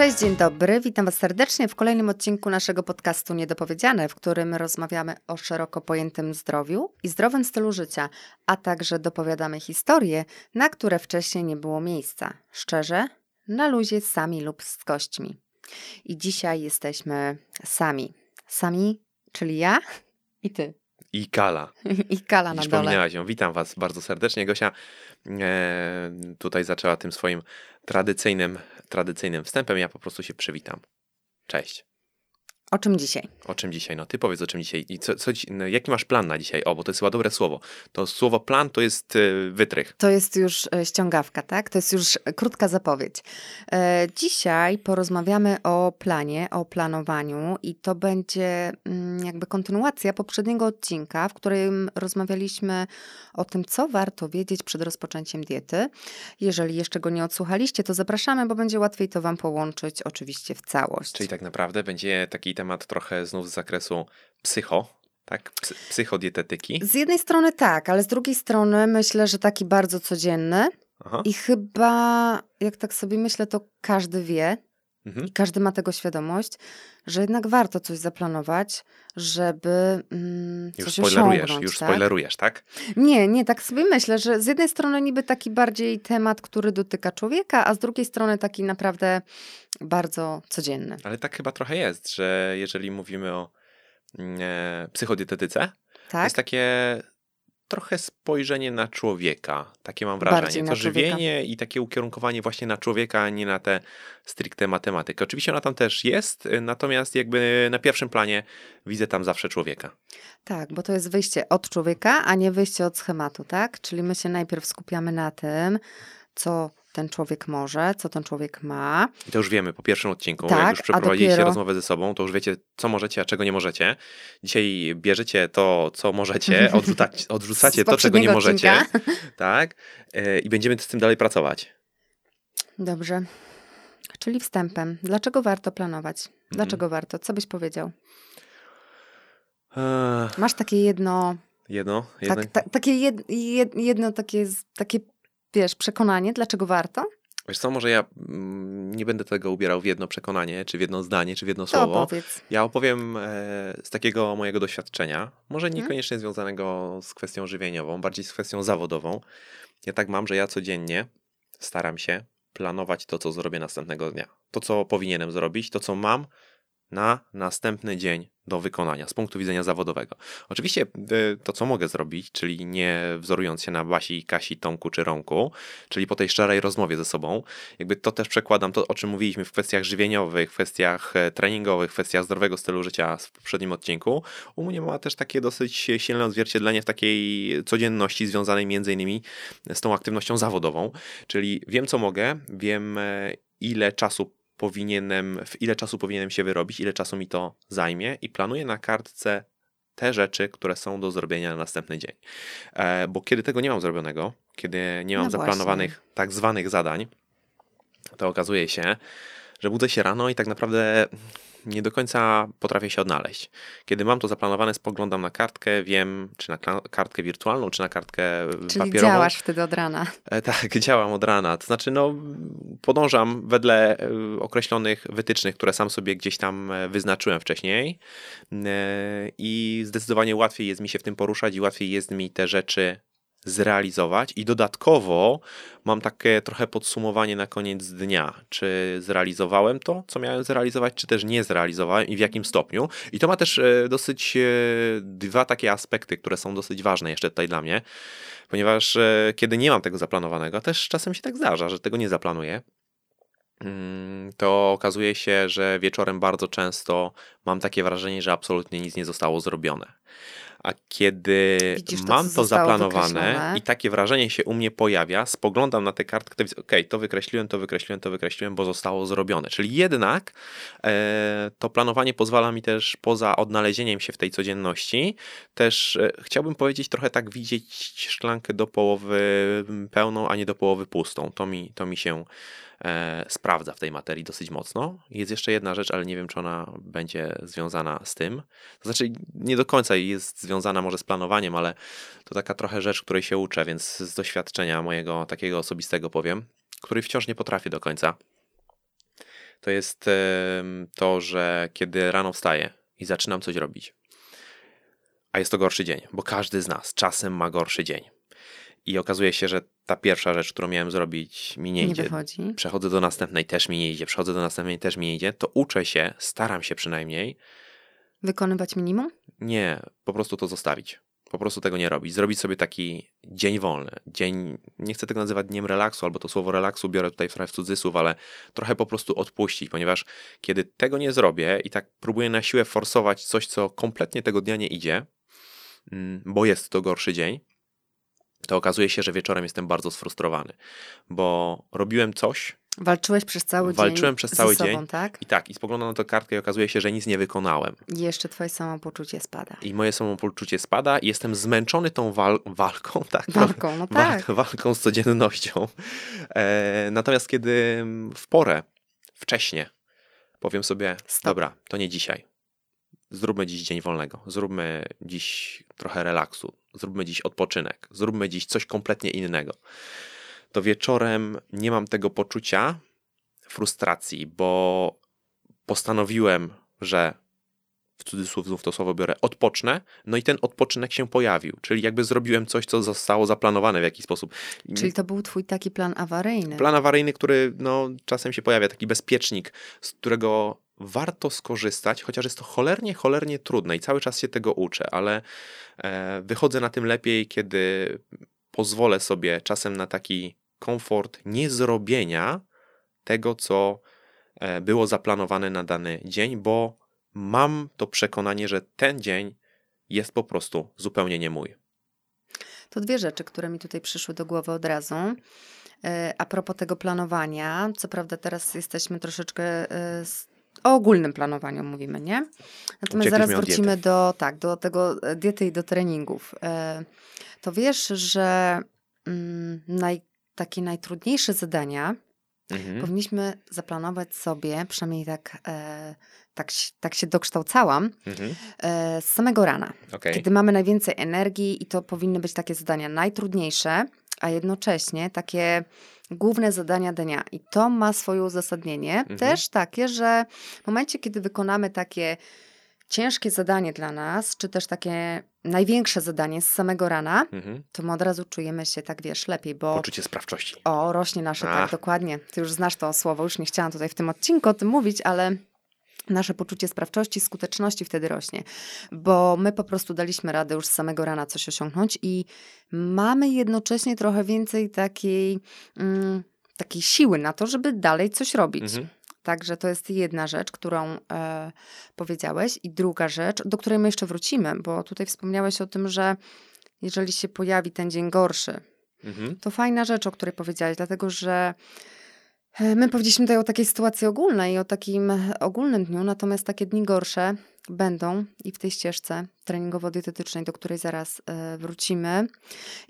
Cześć, dzień dobry. Witam Was serdecznie w kolejnym odcinku naszego podcastu Niedopowiedziane, w którym rozmawiamy o szeroko pojętym zdrowiu i zdrowym stylu życia, a także dopowiadamy historie, na które wcześniej nie było miejsca. Szczerze, na luzie sami lub z gośćmi. I dzisiaj jesteśmy sami. Sami, czyli ja i ty. I Kala. I Kala na I dole. ją. Witam Was bardzo serdecznie. Gosia e, tutaj zaczęła tym swoim tradycyjnym, tradycyjnym wstępem. Ja po prostu się przywitam. Cześć. O czym dzisiaj? O czym dzisiaj? No ty powiedz o czym dzisiaj. I co, co, no, jaki masz plan na dzisiaj? O, bo to jest chyba dobre słowo. To słowo plan to jest e, wytrych. To jest już e, ściągawka, tak? To jest już e, krótka zapowiedź. Dzisiaj porozmawiamy o planie, o planowaniu i to będzie mm, jakby kontynuacja poprzedniego odcinka, w którym rozmawialiśmy o tym, co warto wiedzieć przed rozpoczęciem diety. Jeżeli jeszcze go nie odsłuchaliście, to zapraszamy, bo będzie łatwiej to Wam połączyć oczywiście w całość. Czyli tak naprawdę będzie taki temat trochę znów z zakresu psycho, tak? Psy, psychodietetyki. Z jednej strony tak, ale z drugiej strony myślę, że taki bardzo codzienny Aha. i chyba, jak tak sobie myślę, to każdy wie, Mhm. I każdy ma tego świadomość, że jednak warto coś zaplanować, żeby mm, Już coś spoilerujesz, już tak? spoilerujesz, tak? Nie, nie, tak sobie myślę, że z jednej strony niby taki bardziej temat, który dotyka człowieka, a z drugiej strony taki naprawdę bardzo codzienny. Ale tak chyba trochę jest, że jeżeli mówimy o mm, e, psychodietetyce, Tak? jest takie trochę spojrzenie na człowieka. Takie mam wrażenie. Bardziej to człowieka. żywienie i takie ukierunkowanie właśnie na człowieka, a nie na te stricte matematykę. Oczywiście ona tam też jest, y, natomiast jakby na pierwszym planie widzę tam zawsze człowieka. Tak, bo to jest wyjście od człowieka, a nie wyjście od schematu, tak? Czyli my się najpierw skupiamy na tym, co ten człowiek może, co ten człowiek ma. I to już wiemy po pierwszym odcinku. Tak, jak już przeprowadziliście dopiero- rozmowę ze sobą, to już wiecie, co możecie, a czego nie możecie. Dzisiaj bierzecie to, co możecie, odrzucacie, odrzucacie to, czego nie możecie. odcinka. Tak? E, I będziemy z tym dalej pracować. Dobrze. Czyli wstępem. Dlaczego warto planować? Dlaczego warto? Co byś powiedział? Masz takie jedno, jedno, jedno. tak, ta, takie jed, jed, jedno takie, takie, wiesz, przekonanie, dlaczego warto? Wiesz co, może ja mm, nie będę tego ubierał w jedno przekonanie, czy w jedno zdanie, czy w jedno To słowo. opowiedz. Ja opowiem e, z takiego mojego doświadczenia, może Mhm. niekoniecznie związanego z kwestią żywieniową, bardziej z kwestią zawodową. Ja tak mam, że ja codziennie staram się planować to, co zrobię następnego dnia. To, co powinienem zrobić, to, co mam na następny dzień do wykonania z punktu widzenia zawodowego. Oczywiście y, to, co mogę zrobić, czyli nie wzorując się na Basi, Kasi, Tomku czy Romku, czyli po tej szczerej rozmowie ze sobą, jakby to też przekładam to, o czym mówiliśmy w kwestiach żywieniowych, w kwestiach e, treningowych, w kwestiach zdrowego stylu życia w poprzednim odcinku. U mnie ma też takie dosyć silne odzwierciedlenie w takiej codzienności związanej między innymi z tą aktywnością zawodową, czyli wiem, co mogę, wiem, e, ile czasu powinienem, w ile czasu powinienem się wyrobić, ile czasu mi to zajmie i planuję na kartce te rzeczy, które są do zrobienia na następny dzień. E, bo kiedy tego nie mam zrobionego, kiedy nie mam No zaplanowanych tak zwanych zadań, to okazuje się, że budzę się rano i tak naprawdę nie do końca potrafię się odnaleźć. Kiedy mam to zaplanowane, spoglądam na kartkę, wiem, czy na kartkę wirtualną, czy na kartkę Czyli papierową. działasz wtedy od rana. E, Tak, działam od rana. To znaczy, no, podążam wedle e, określonych wytycznych, które sam sobie gdzieś tam e, wyznaczyłem wcześniej. I zdecydowanie łatwiej jest mi się w tym poruszać i łatwiej jest mi te rzeczy zrealizować. I dodatkowo mam takie trochę podsumowanie na koniec dnia, czy zrealizowałem to, co miałem zrealizować, czy też nie zrealizowałem i w jakim stopniu. I to ma też e, dosyć e, dwa takie aspekty, które są dosyć ważne jeszcze tutaj dla mnie ponieważ e, kiedy nie mam tego zaplanowanego, też czasem się tak zdarza, że tego nie zaplanuję, mm, to okazuje się, że wieczorem bardzo często mam takie wrażenie, że absolutnie nic nie zostało zrobione. A kiedy Widzisz to, mam to zostało zaplanowane i takie wrażenie się u mnie pojawia, spoglądam na tę kartkę, to widzę, okej, to wykreśliłem, to wykreśliłem, to wykreśliłem, bo zostało zrobione. Czyli jednak e, to planowanie pozwala mi też poza odnalezieniem się w tej codzienności, też e, chciałbym powiedzieć trochę tak widzieć szklankę do połowy pełną, a nie do połowy pustą. To mi, to mi się sprawdza w tej materii dosyć mocno. Jest jeszcze jedna rzecz, ale nie wiem, czy ona będzie związana z tym. To znaczy, nie do końca jest związana może z planowaniem, ale to taka trochę rzecz, której się uczę, więc z doświadczenia mojego takiego osobistego powiem, której wciąż nie potrafię do końca. to jest to, że kiedy rano wstaję i zaczynam coś robić, a jest to gorszy dzień, bo każdy z nas czasem ma gorszy dzień. I okazuje się, że ta pierwsza rzecz, którą miałem zrobić, mi nie Nie idzie. wychodzi. Przechodzę do następnej, też mi nie idzie. Przechodzę do następnej, też mi nie idzie. To uczę się, staram się przynajmniej, Wykonywać minimum? nie, po prostu to zostawić. Po prostu tego nie robić. Zrobić sobie taki dzień wolny. Dzień, nie chcę tego nazywać dniem relaksu, albo to słowo relaksu biorę tutaj trochę w cudzysłów, ale trochę po prostu odpuścić, ponieważ kiedy tego nie zrobię i tak próbuję na siłę forsować coś, co kompletnie tego dnia nie idzie, mm, bo jest to gorszy dzień, to okazuje się, że wieczorem jestem bardzo sfrustrowany, bo robiłem coś, Walczyłeś przez cały dzień. Walczyłem przez cały sobą, dzień. tak? i tak, i spoglądam na tę kartkę i okazuje się, że nic nie wykonałem. I jeszcze twoje samopoczucie spada. I moje samopoczucie spada i jestem zmęczony tą wal- walką, tak? Walką, no tak. Walk- walką z codziennością. E, natomiast kiedy w porę, wcześnie, powiem sobie, Stop. dobra, to nie dzisiaj. Zróbmy dziś dzień wolnego. Zróbmy dziś trochę relaksu. Zróbmy dziś odpoczynek. Zróbmy dziś coś kompletnie innego. To wieczorem nie mam tego poczucia frustracji, bo postanowiłem, że w cudzysłów znów to słowo biorę, odpocznę, no i ten odpoczynek się pojawił, czyli jakby zrobiłem coś, co zostało zaplanowane w jakiś sposób. Czyli to był twój taki plan awaryjny. Plan awaryjny, który no, czasem się pojawia, taki bezpiecznik, z którego warto skorzystać, chociaż jest to cholernie, cholernie trudne i cały czas się tego uczę, ale e, wychodzę na tym lepiej, kiedy pozwolę sobie czasem na taki komfort niezrobienia tego, co e, było zaplanowane na dany dzień, bo mam to przekonanie, że ten dzień jest po prostu zupełnie nie mój. To dwie rzeczy, które mi tutaj przyszły do głowy od razu. E, A propos tego planowania, co prawda teraz jesteśmy troszeczkę s- o ogólnym planowaniu mówimy, nie? Natomiast zaraz wrócimy diety. do tak, do tego e, diety i do treningów. E, To wiesz, że mm, naj, takie najtrudniejsze zadania Mhm. powinniśmy zaplanować sobie, przynajmniej tak, e, tak, się- tak się dokształcałam, Mhm. z samego rana. Okej. Kiedy mamy najwięcej energii i to powinny być takie zadania najtrudniejsze, a jednocześnie takie główne zadania dnia. I to ma swoje uzasadnienie. Mhm. Też takie, że w momencie, kiedy wykonamy takie ciężkie zadanie dla nas, czy też takie największe zadanie z samego rana, Mhm. to my od razu czujemy się tak, wiesz, lepiej, bo Poczucie sprawczości. o, rośnie nasze, Ach. tak, dokładnie. Ty już znasz to słowo, już nie chciałam tutaj w tym odcinku o tym mówić, ale nasze poczucie sprawczości, skuteczności wtedy rośnie, bo my po prostu daliśmy radę już z samego rana coś osiągnąć i mamy jednocześnie trochę więcej takiej, mm, takiej siły na to, żeby dalej coś robić. Mhm. Także to jest jedna rzecz, którą e, powiedziałeś. I druga rzecz, do której my jeszcze wrócimy, bo tutaj wspomniałeś o tym, że jeżeli się pojawi ten dzień gorszy, Mhm. to fajna rzecz, o której powiedziałeś, dlatego że my powiedzieliśmy tutaj o takiej sytuacji ogólnej, o takim e, ogólnym dniu, natomiast takie dni gorsze będą i w tej ścieżce treningowo-dietetycznej, do której zaraz e, wrócimy.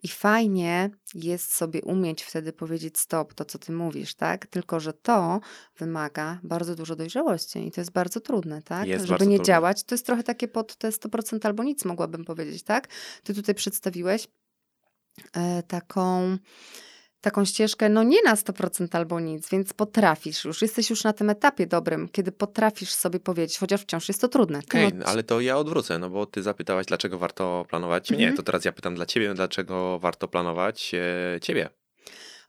I fajnie jest sobie umieć wtedy powiedzieć stop, to co ty mówisz, tak? Tylko, że to wymaga bardzo dużo dojrzałości i to jest bardzo trudne, tak? Jest Żeby nie trudne. działać, to jest trochę takie pod te 100% albo nic, mogłabym powiedzieć, tak? Ty tutaj przedstawiłeś e, taką, taką ścieżkę, no nie na 100% albo nic, więc potrafisz już, jesteś już na tym etapie dobrym, kiedy potrafisz sobie powiedzieć, chociaż wciąż jest to trudne. Okej, No, no, ale to ja odwrócę, no bo ty zapytałaś, dlaczego warto planować mnie. Mhm. To teraz ja pytam dla ciebie, dlaczego warto planować e, ciebie.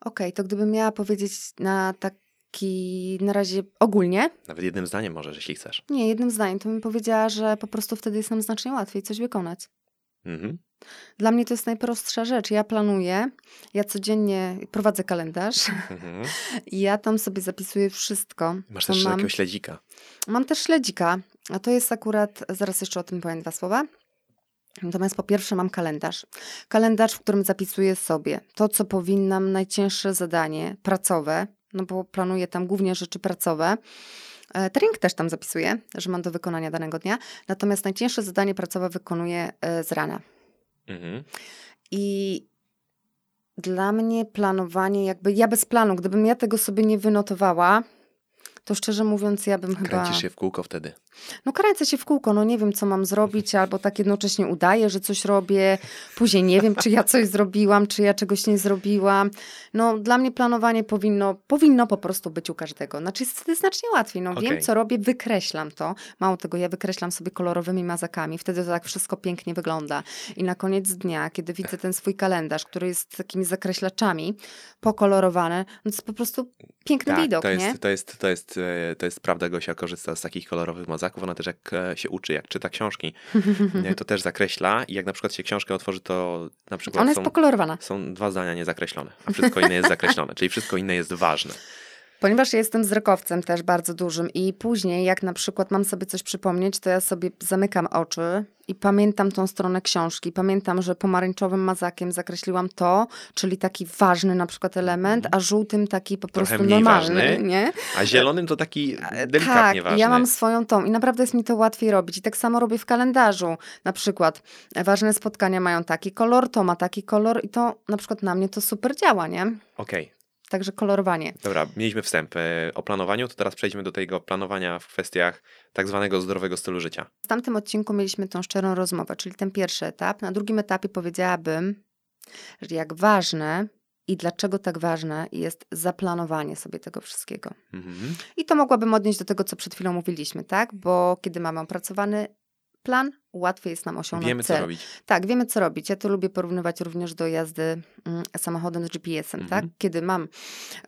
Okej, to gdybym miała powiedzieć na taki, na razie ogólnie, Nawet jednym zdaniem możesz, jeśli chcesz. nie, jednym zdaniem, to bym powiedziała, że po prostu wtedy jest nam znacznie łatwiej coś wykonać. Mhm. Dla mnie to jest najprostsza rzecz. Ja planuję, ja codziennie prowadzę kalendarz Mhm. i ja tam sobie zapisuję wszystko, Masz też mam. jakiegoś śledzika. Mam też śledzika, a to jest akurat, zaraz jeszcze o tym powiem dwa słowa. Natomiast po pierwsze mam kalendarz. Kalendarz, w którym zapisuję sobie to, co powinnam, najcięższe zadanie pracowe, no bo planuję tam głównie rzeczy pracowe. E, Trening też tam zapisuję, że mam do wykonania danego dnia. Natomiast najcięższe zadanie pracowe wykonuję e, z rana. Mhm. I dla mnie planowanie, jakby ja bez planu, gdybym ja tego sobie nie wynotowała, to szczerze mówiąc ja bym chyba... Kręcisz się w kółko wtedy. No kręcę się w kółko, no nie wiem co mam zrobić, albo tak jednocześnie udaję, że coś robię, później nie wiem, czy ja coś zrobiłam, czy ja czegoś nie zrobiłam. No dla mnie planowanie powinno, powinno po prostu być u każdego. Znaczy jest wtedy znacznie łatwiej, no Okej. wiem co robię, wykreślam to. Mało tego, ja wykreślam sobie kolorowymi mazakami, wtedy to tak wszystko pięknie wygląda. I na koniec dnia, kiedy widzę ten swój kalendarz, który jest takimi zakreślaczami, pokolorowany, no to jest po prostu piękny Tak, widok, to nie? jest, to, jest, to, jest, e, to jest prawda, Gosia korzysta z takich kolorowych mazaków, ona też jak e, się uczy, jak czyta książki, to też zakreśla i jak na przykład się książkę otworzy, to na przykład Ona są, jest pokolorowana. są dwa zdania niezakreślone, a wszystko inne jest zakreślone, czyli wszystko inne jest ważne. Ponieważ ja jestem wzrokowcem też bardzo dużym i później jak na przykład mam sobie coś przypomnieć, to ja sobie zamykam oczy i pamiętam tą stronę książki. Pamiętam, że pomarańczowym mazakiem zakreśliłam to, czyli taki ważny na przykład element, a żółtym taki po Trochę prostu normalny, ważny. nie? A zielonym to taki tak, delikatnie ważny. ja mam swoją tą i naprawdę jest mi to łatwiej robić. I tak samo robię w kalendarzu. Na przykład e, ważne spotkania mają taki kolor, to ma taki kolor i to na przykład na mnie to super działa, nie? Okej, Także kolorowanie. dobra, mieliśmy wstęp e, o planowaniu, to teraz przejdźmy do tego planowania w kwestiach tak zwanego zdrowego stylu życia. W tamtym odcinku mieliśmy tą szczerą rozmowę, czyli ten pierwszy etap. Na drugim etapie powiedziałabym, że jak ważne i dlaczego tak ważne jest zaplanowanie sobie tego wszystkiego. Mhm. I to mogłabym odnieść do tego, co przed chwilą mówiliśmy, tak? Bo kiedy mamy opracowany plan, łatwiej jest nam osiągnąć Wiemy, cel. co robić. Tak, wiemy co robić. Ja to lubię porównywać również do jazdy mm, samochodem z GPS-em, Mhm. tak? Kiedy mam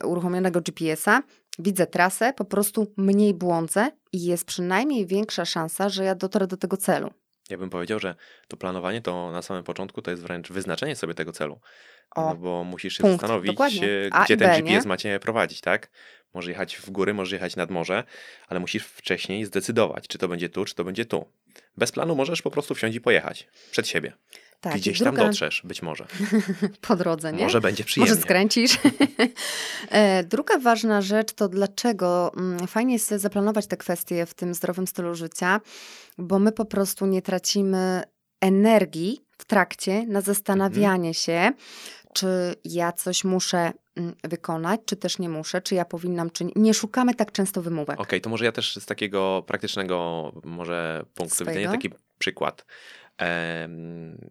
uruchomionego GPS-a, widzę trasę, po prostu mniej błądzę i jest przynajmniej większa szansa, że ja dotrę do tego celu. Ja bym powiedział, że to planowanie to na samym początku to jest wręcz wyznaczenie sobie tego celu. O, no bo musisz się punkt, zastanowić, dokładnie. e, A gdzie i ten B, GPS nie? ma cię prowadzić, tak? Może jechać w góry, może jechać nad morze, ale musisz wcześniej zdecydować, czy to będzie tu, czy to będzie tu. Bez planu możesz po prostu wsiąść i pojechać przed siebie. tak. Gdzieś tam druga- dotrzesz, być może. Po drodze, nie? Może będzie przyjemnie. Może skręcisz. E, Druga ważna rzecz to dlaczego mm, fajnie jest zaplanować te kwestie w tym zdrowym stylu życia, bo my po prostu nie tracimy energii w trakcie na zastanawianie się, czy ja coś muszę wykonać, czy też nie muszę, czy ja powinnam, czy nie. Nie szukamy tak często wymówek. Okej, to może ja też z takiego praktycznego może punktu widzenia taki przykład.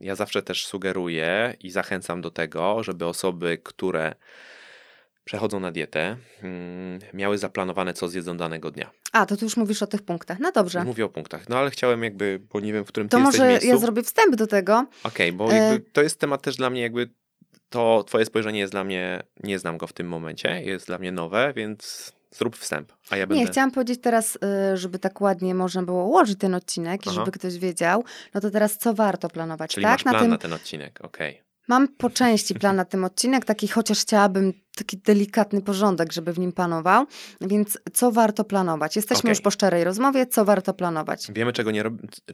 Ja zawsze też sugeruję i zachęcam do tego, żeby osoby, które przechodzą na dietę, mm, miały zaplanowane, co zjedzą danego dnia. A, to ty już mówisz o tych punktach. No dobrze. Mówię o punktach, no ale chciałem jakby, bo nie wiem, w którym ty To jesteś może miejscu. ja zrobię wstęp do tego. Okej, bo E- to jest temat też dla mnie jakby, to twoje spojrzenie jest dla mnie, nie znam go w tym momencie, jest dla mnie nowe, więc zrób wstęp, a ja będę... Nie, chciałam powiedzieć teraz, y, żeby tak ładnie można było ułożyć ten odcinek i żeby ktoś wiedział, no to teraz co warto planować, Czyli tak? masz plan na tym, na ten odcinek, okej. Mam po części plan na tym odcinek, taki chociaż chciałabym taki delikatny porządek, żeby w nim panował, więc co warto planować? Jesteśmy Okej. już po szczerej rozmowie, co warto planować? Wiemy, czego nie,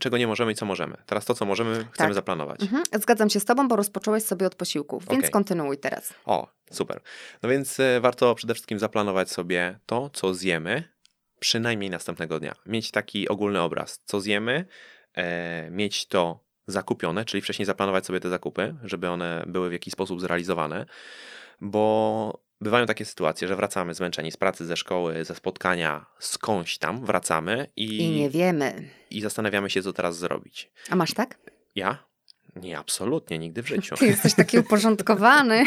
czego nie możemy i co możemy. Teraz to, co możemy, chcemy Tak. zaplanować. Mhm. Zgadzam się z tobą, bo rozpocząłeś sobie od posiłków, więc Okej. kontynuuj teraz. O, super. No więc e, warto przede wszystkim zaplanować sobie to, co zjemy, przynajmniej następnego dnia. Mieć taki ogólny obraz, co zjemy, e, mieć to zakupione, czyli wcześniej zaplanować sobie te zakupy, żeby one były w jakiś sposób zrealizowane, bo bywają takie sytuacje, że wracamy zmęczeni z pracy, ze szkoły, ze spotkania, skądś tam wracamy i, I nie wiemy. i zastanawiamy się, co teraz zrobić. A masz tak? Ja? Nie, absolutnie, nigdy w życiu. Ty jesteś taki uporządkowany.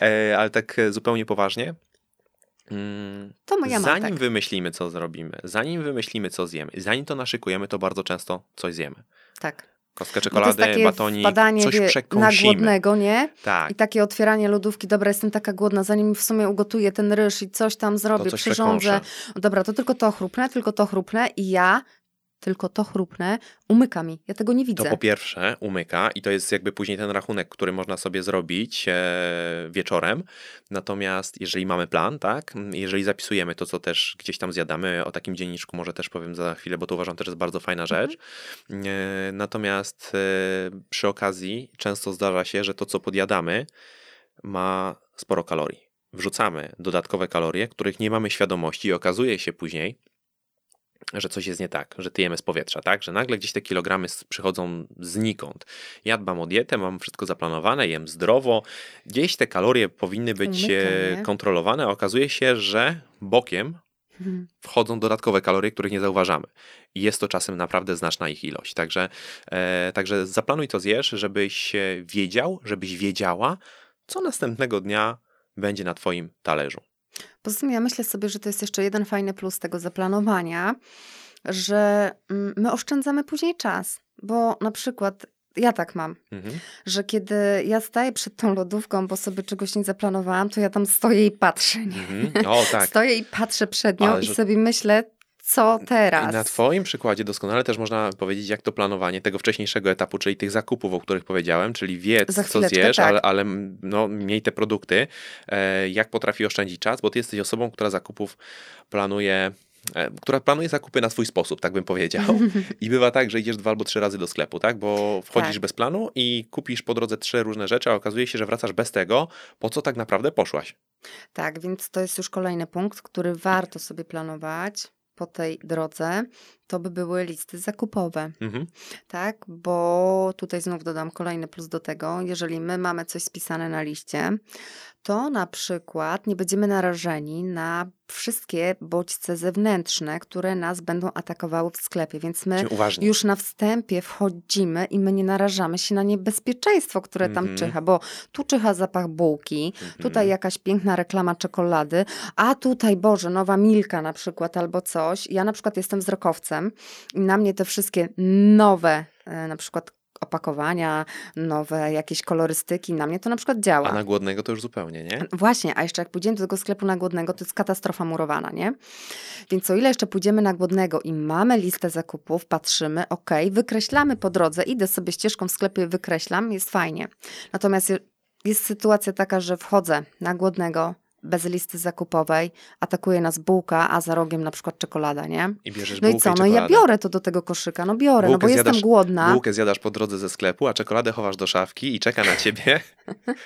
E, ale tak e, zupełnie poważnie. Mm, To moja ma zanim tak. wymyślimy, co zrobimy, zanim wymyślimy, co zjemy, zanim to naszykujemy, to bardzo często coś zjemy. Tak. Kostkę to czekolady, takie batonik, badanie coś wie, na przekąsimy. głodnego, nie? Tak, I takie otwieranie lodówki, dobra, jestem taka głodna, zanim w sumie ugotuję ten ryż i coś tam zrobię, coś przyrządzę. przekąszę. Dobra, to tylko to chrupnę, tylko to chrupnę i ja tylko to chrupnę, umyka mi. Ja tego nie to widzę. po pierwsze umyka i to jest jakby później ten rachunek, który można sobie zrobić e, wieczorem. Natomiast jeżeli mamy plan, tak, jeżeli zapisujemy to, co też gdzieś tam zjadamy, o takim dzienniczku może też powiem za chwilę, bo to uważam też jest bardzo fajna rzecz. E, Natomiast e, przy okazji często zdarza się, że to, co podjadamy, ma sporo kalorii. Wrzucamy dodatkowe kalorie, których nie mamy świadomości i okazuje się później, że coś jest nie tak, że tyjemy z powietrza, tak? Że nagle gdzieś te kilogramy przychodzą znikąd. Ja dbam o dietę, mam wszystko zaplanowane, jem zdrowo, gdzieś te kalorie powinny być e, kontrolowane, a okazuje się, że bokiem Mhm. wchodzą dodatkowe kalorie, których nie zauważamy. I jest to czasem naprawdę znaczna ich ilość. Także, e, także zaplanuj to zjesz, żebyś e, wiedział, żebyś wiedziała, co następnego dnia będzie na twoim talerzu. Poza tym ja myślę sobie, że to jest jeszcze jeden fajny plus tego zaplanowania, że mm, my oszczędzamy później czas. Bo na przykład ja tak mam, Mhm. że kiedy ja staję przed tą lodówką, bo sobie czegoś nie zaplanowałam, to ja tam stoję i patrzę. Nie? Mhm. O tak. Stoję i patrzę przed nią Ale i że- sobie myślę, co teraz. I na Twoim przykładzie doskonale też można powiedzieć, jak to planowanie tego wcześniejszego etapu, czyli tych zakupów, o których powiedziałem, czyli wiedz, co zjesz, tak. ale, ale no, miej te produkty, e, jak potrafi oszczędzić czas, bo Ty jesteś osobą, która zakupów planuje. e, Która planuje zakupy na swój sposób, tak bym powiedział. I bywa tak, że idziesz dwa albo trzy razy do sklepu, tak? Bo wchodzisz Tak. bez planu i kupisz po drodze trzy różne rzeczy, a okazuje się, że wracasz bez tego, po co tak naprawdę poszłaś. Tak, więc to jest już kolejny punkt, który warto sobie planować po tej drodze. To by były listy zakupowe. Mhm. Tak, bo tutaj znów dodam kolejny plus do tego. Jeżeli my mamy coś spisane na liście, to na przykład nie będziemy narażeni na wszystkie bodźce zewnętrzne, które nas będą atakowały w sklepie, więc my już na wstępie wchodzimy i my nie narażamy się na niebezpieczeństwo, które tam Mhm. czyha, bo tu czyha zapach bułki, tutaj Mhm. jakaś piękna reklama czekolady, a tutaj, Boże, nowa Milka na przykład albo coś. Ja na przykład jestem wzrokowcem i na mnie te wszystkie nowe, e, na przykład opakowania, nowe jakieś kolorystyki, na mnie to na przykład działa. A na głodnego to już zupełnie, nie? Właśnie, a jeszcze jak pójdziemy do tego sklepu na głodnego, to jest katastrofa murowana, nie? Więc o ile jeszcze pójdziemy na głodnego i mamy listę zakupów, patrzymy, ok, wykreślamy po drodze, idę sobie ścieżką w sklepie, wykreślam, jest fajnie. Natomiast je- jest sytuacja taka, że wchodzę na głodnego bez listy zakupowej, atakuje nas bułka, a za rogiem na przykład czekolada, nie? I bierzesz No i bułkę co? No i ja biorę to do tego koszyka, no biorę, no Bułkę bo jestem zjadasz- głodna. Bułkę zjadasz po drodze ze sklepu, a czekoladę chowasz do szafki i czeka na ciebie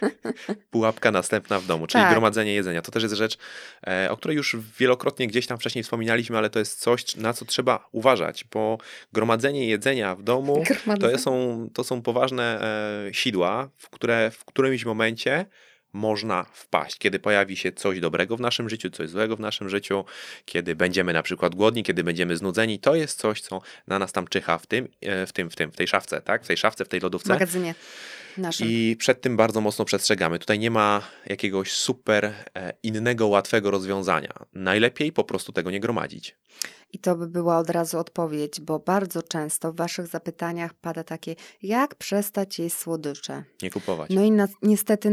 pułapka następna w domu, czyli Tak. gromadzenie jedzenia. To też jest rzecz, e, o której już wielokrotnie gdzieś tam wcześniej wspominaliśmy, ale to jest coś, na co trzeba uważać, bo gromadzenie jedzenia w domu to Gromadzenie. są, to są poważne e, sidła, w które w którymś momencie można wpaść, kiedy pojawi się coś dobrego w naszym życiu, coś złego w naszym życiu, kiedy będziemy na przykład głodni, kiedy będziemy znudzeni, to jest coś, co na nas tam czyha w tym, e, w tym, w tym, w tej szafce, tak? W tej szafce, w tej W lodówce. magazynie naszym. I przed tym bardzo mocno przestrzegamy. Tutaj nie ma jakiegoś super e, innego, łatwego rozwiązania. Najlepiej po prostu tego nie gromadzić. I to by była od razu odpowiedź, bo bardzo często w Waszych zapytaniach pada takie, jak przestać jeść słodycze? Nie kupować. No i na, niestety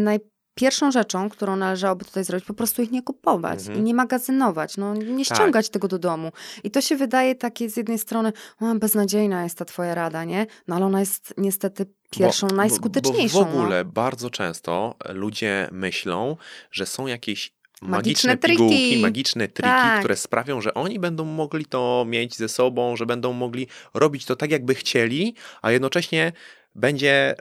najpierwszą rzeczą, którą należałoby tutaj zrobić, po prostu ich nie kupować Mhm. i nie magazynować, no nie Tak. ściągać tego do domu. I to się wydaje takie z jednej strony, o, beznadziejna jest ta Twoja rada, nie? No ale ona jest niestety pierwszą, Bo- najskuteczniejszą. Bo, bo w no. ogóle bardzo często ludzie myślą, że są jakieś Magiczne magiczne triki. pigułki, magiczne triki, Tak. które sprawią, że oni będą mogli to mieć ze sobą, że będą mogli robić to tak, jakby chcieli, a jednocześnie będzie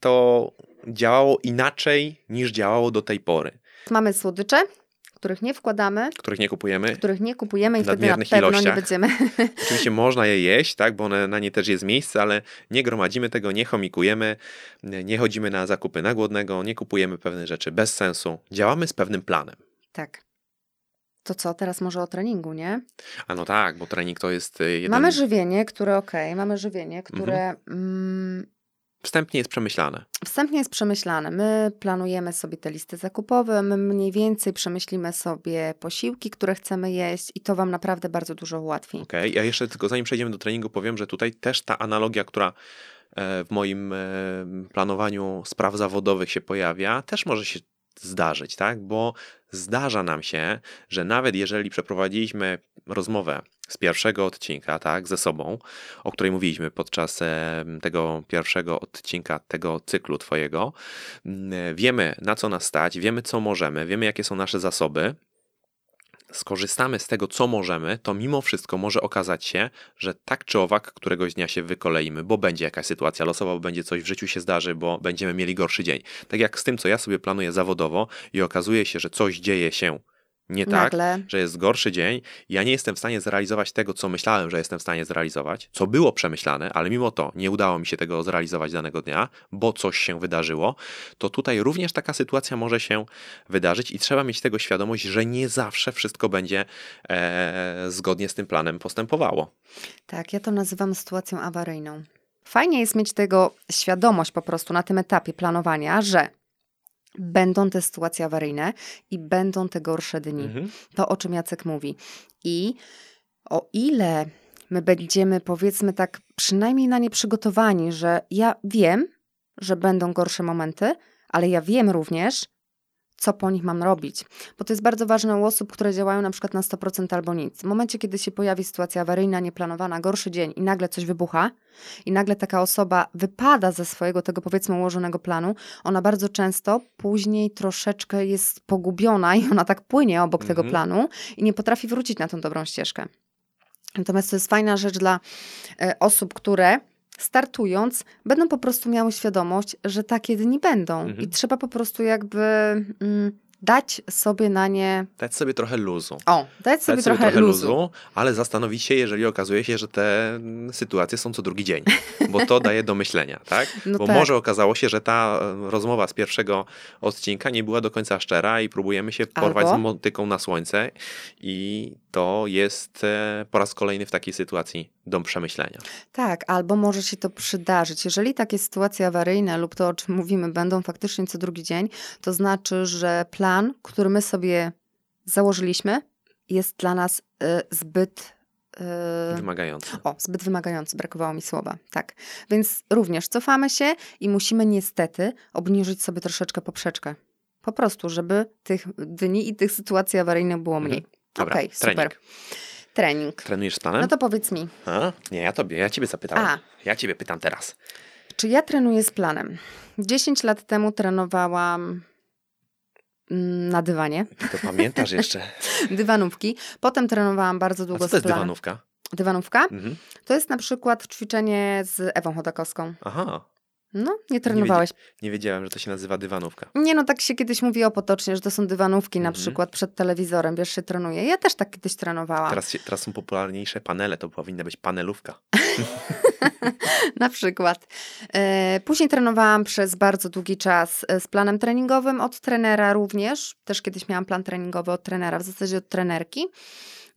to działało inaczej niż działało do tej pory, Mamy słodycze, których nie wkładamy, których nie kupujemy. których nie kupujemy i W wtedy na pewno nie ilościach. będziemy Oczywiście można je jeść, tak, bo one, na nie też jest miejsce, ale nie gromadzimy tego, nie chomikujemy, nie chodzimy na zakupy na głodnego, nie kupujemy pewnych rzeczy bez sensu. Działamy z pewnym planem. Tak. To co, teraz może o treningu, nie? A no tak, bo trening to jest y, jeden... Mamy żywienie, które okej, mamy żywienie, które mm, Wstępnie jest przemyślane. wstępnie jest przemyślane. My planujemy sobie te listy zakupowe, my mniej więcej przemyślimy sobie posiłki, które chcemy jeść i to Wam naprawdę bardzo dużo ułatwi. Okej, ja jeszcze tylko zanim przejdziemy do treningu powiem, że tutaj też ta analogia, która e, w moim e, planowaniu spraw zawodowych się pojawia, też może się zdarzyć, tak? Bo zdarza nam się, że nawet jeżeli przeprowadziliśmy rozmowę z pierwszego odcinka, tak, ze sobą, o której mówiliśmy podczas tego pierwszego odcinka tego cyklu twojego, m, wiemy na co nas stać, wiemy co możemy, wiemy jakie są nasze zasoby, skorzystamy z tego, co możemy, to mimo wszystko może okazać się, że tak czy owak któregoś dnia się wykoleimy, bo będzie jakaś sytuacja losowa, bo będzie coś w życiu się zdarzy, bo będziemy mieli gorszy dzień. Tak jak z tym, co ja sobie planuję zawodowo i okazuje się, że coś dzieje się Nie tak, Nagle. że jest gorszy dzień, ja nie jestem w stanie zrealizować tego, co myślałem, że jestem w stanie zrealizować, co było przemyślane, ale mimo to nie udało mi się tego zrealizować danego dnia, bo coś się wydarzyło, to tutaj również taka sytuacja może się wydarzyć i trzeba mieć tego świadomość, że nie zawsze wszystko będzie e, zgodnie z tym planem postępowało. Tak, ja to nazywam sytuacją awaryjną. Fajnie jest mieć tego świadomość po prostu na tym etapie planowania, że będą te sytuacje awaryjne i będą te gorsze dni. Mhm. To, o czym Jacek mówi. I o ile my będziemy, powiedzmy tak, przynajmniej na nie przygotowani, że ja wiem, że będą gorsze momenty, ale ja wiem również, co po nich mam robić. Bo to jest bardzo ważne u osób, które działają na przykład na 100% albo nic. W momencie, kiedy się pojawi sytuacja awaryjna, nieplanowana, gorszy dzień i nagle coś wybucha i nagle taka osoba wypada ze swojego tego powiedzmy ułożonego planu, ona bardzo często później troszeczkę jest pogubiona i ona tak płynie obok tego Mhm. planu i nie potrafi wrócić na tą dobrą ścieżkę. Natomiast to jest fajna rzecz dla e, osób, które startując będą po prostu miały świadomość, że takie dni będą Mhm. i trzeba po prostu jakby mm, dać sobie na nie, Dać sobie trochę luzu. o, dać sobie Dać trochę, luzu. ale zastanowić się, jeżeli okazuje się, że te mm, sytuacje są co drugi dzień, bo to daje do myślenia, tak? No bo tak. może okazało się, że ta e, rozmowa z pierwszego odcinka nie była do końca szczera i próbujemy się porwać Albo? z motyką na słońce i to jest e, po raz kolejny w takiej sytuacji do przemyślenia. Tak, albo może się to przydarzyć. Jeżeli takie sytuacje awaryjne lub to, o czym mówimy, będą faktycznie co drugi dzień, to znaczy, że plan, który my sobie założyliśmy, jest dla nas y, zbyt. y, Wymagające. O, zbyt wymagający, brakowało mi słowa. Tak. Więc również cofamy się i musimy niestety obniżyć sobie troszeczkę poprzeczkę. Po prostu, żeby tych dni i tych sytuacji awaryjnych było mniej. Mhm. Dobra, Okej, super. trening. Trening. Trenujesz z planem? No to powiedz mi, A? Nie, ja tobie, ja ciebie zapytałem. A. Ja ciebie pytam teraz. Czy ja trenuję z planem? 10 lat temu trenowałam mm, na dywanie, to pamiętasz jeszcze? dywanówki. Potem trenowałam bardzo A długo co to jest dywanówka? Dywanówka? Mhm. To jest na przykład ćwiczenie z Ewą Chodakowską. Aha, No, nie trenowałeś. nie wiedziałem, że to się nazywa dywanówka. Nie no, tak się kiedyś mówiło potocznie, że to są dywanówki na Mhm. przykład przed telewizorem, wiesz, się trenuje. Ja też tak kiedyś trenowałam. Teraz, się, teraz są popularniejsze panele, to powinna być panelówka. Na przykład. E, Później trenowałam przez bardzo długi czas e, z planem treningowym od trenera również. Też kiedyś miałam plan treningowy od trenera, w zasadzie od trenerki.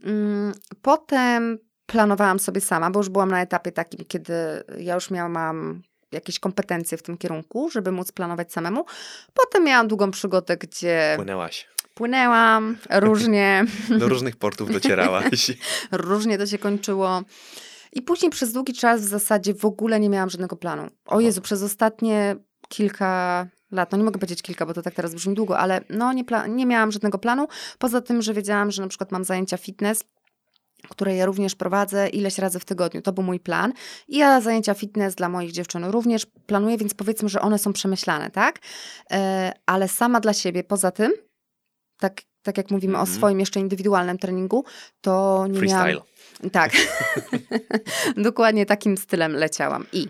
Mm, Potem planowałam sobie sama, bo już byłam na etapie takim, kiedy ja już miałam jakieś kompetencje w tym kierunku, żeby móc planować samemu. Potem miałam długą przygodę, gdzie Płynęłaś. płynęłam różnie. Do różnych portów docierałaś. Różnie to się kończyło. I później przez długi czas w zasadzie w ogóle nie miałam żadnego planu. O. Jezu, przez ostatnie kilka lat, no nie mogę powiedzieć kilka, bo to tak teraz brzmi długo, ale no nie, nie miałam żadnego planu. Poza tym, że wiedziałam, że na przykład mam zajęcia fitness, które ja również prowadzę ileś razy w tygodniu. To był mój plan. I ja zajęcia fitness dla moich dziewczyn również planuję, więc powiedzmy, że one są przemyślane, tak? E, ale sama dla siebie, poza tym, tak, tak jak mówimy o Mhm. swoim jeszcze indywidualnym treningu, to nie miałam... Freestyle. Tak. Dokładnie takim stylem leciałam. I,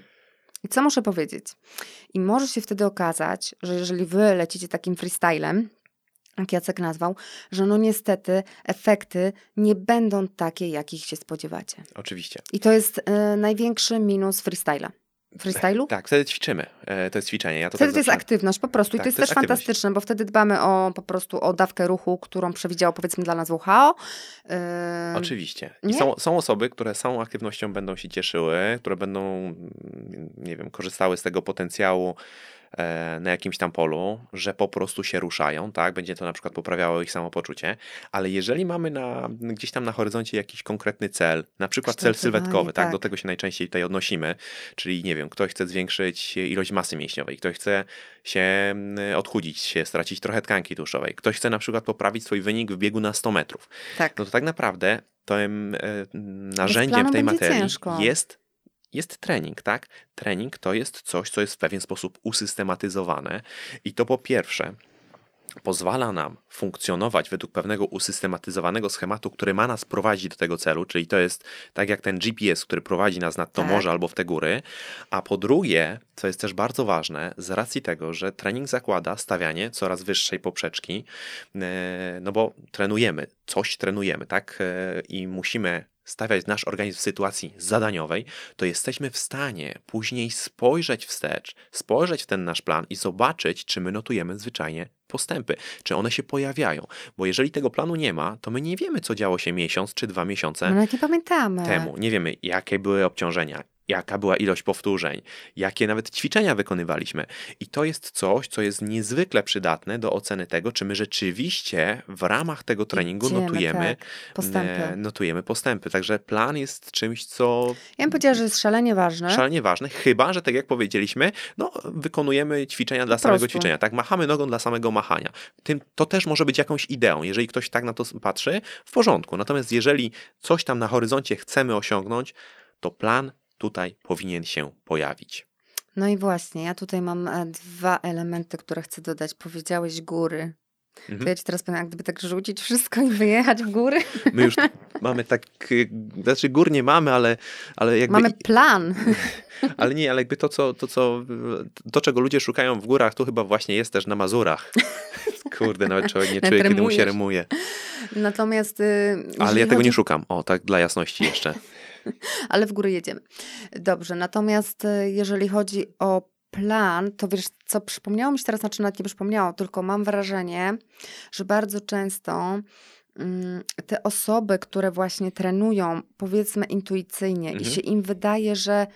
I co muszę powiedzieć? I może się wtedy okazać, że jeżeli wy lecicie takim freestylem, jak Jacek nazwał, że no niestety efekty nie będą takie, jakich się spodziewacie. Oczywiście. I to jest e, największy minus freestyla. Freestylu? Tak, wtedy ćwiczymy. E, to jest ćwiczenie. Ja to Wtedy tak to jest aktywność po prostu. I Tak, to jest to jest też aktywność. fantastyczne, bo wtedy dbamy o po prostu o dawkę ruchu, którą przewidziało powiedzmy dla nas WHO. Ym, Oczywiście. I są, są osoby, które samą aktywnością będą się cieszyły, które będą, mm, nie wiem, korzystały z tego potencjału e, na jakimś tam polu, że po prostu się ruszają, tak? Będzie to na przykład poprawiało ich samopoczucie, ale jeżeli mamy na, gdzieś tam na horyzoncie jakiś konkretny cel, na przykład cel sylwetkowy, tak? tak. Do tego się najczęściej tutaj odnosimy, czyli nie wiem, ktoś chce zwiększyć ilość masy mięśniowej, ktoś chce się odchudzić, się stracić trochę tkanki tłuszczowej, ktoś chce na przykład poprawić swój wynik w biegu na 100 metrów, tak. no to tak naprawdę tym e, narzędziem tej materii ciężko. jest, jest trening, tak? Trening to jest coś, co jest w pewien sposób usystematyzowane i to po pierwsze pozwala nam funkcjonować według pewnego usystematyzowanego schematu, który ma nas prowadzić do tego celu, czyli to jest tak jak ten GPS, który prowadzi nas nad to Tak. morze albo w te góry, a po drugie, co jest też bardzo ważne, z racji tego, że trening zakłada stawianie coraz wyższej poprzeczki, e, no bo trenujemy, coś trenujemy, tak? E, I musimy stawiać nasz organizm w sytuacji zadaniowej, to jesteśmy w stanie później spojrzeć wstecz, spojrzeć w ten nasz plan i zobaczyć, czy my notujemy zwyczajnie postępy, czy one się pojawiają. Bo jeżeli tego planu nie ma, to my nie wiemy, co działo się miesiąc czy dwa miesiące nawet nie pamiętamy. temu. Nie wiemy, jakie były obciążenia, jaka była ilość powtórzeń, jakie nawet ćwiczenia wykonywaliśmy. I to jest coś, co jest niezwykle przydatne do oceny tego, czy my rzeczywiście w ramach tego treningu Idziemy, notujemy tak, postępy. e, notujemy postępy. Także plan jest czymś, co Ja bym powiedziała, że jest szalenie ważne. szalenie ważne, chyba, że tak jak powiedzieliśmy, no, wykonujemy ćwiczenia dla samego ćwiczenia, tak? Machamy nogą dla samego machania. Tym, to też może być jakąś ideą. Jeżeli ktoś tak na to patrzy, w porządku. Natomiast jeżeli coś tam na horyzoncie chcemy osiągnąć, to plan tutaj powinien się pojawić. No i właśnie, ja tutaj mam e, dwa elementy, które chcę dodać. Powiedziałeś góry. To Mhm. ja ci teraz powiem, jak gdyby tak rzucić wszystko i wyjechać w góry. My już mamy tak, y, znaczy gór nie mamy, ale, ale jakby... Mamy plan. Ale nie, ale jakby to, co, to, co, to, czego ludzie szukają w górach, to chyba właśnie jest też na Mazurach. Kurde, nawet człowiek nie czuje, kiedy mu się rymuje. Natomiast. y, Ale ja tego chodzi- nie szukam. O, tak dla jasności jeszcze. Ale w górę jedziemy. Dobrze, natomiast y, jeżeli chodzi o plan, to wiesz, co przypomniało mi się teraz, znaczy nawet nie przypomniało, tylko mam wrażenie, że bardzo często mm, te osoby, które właśnie trenują, powiedzmy intuicyjnie, i Mhm. się im wydaje, że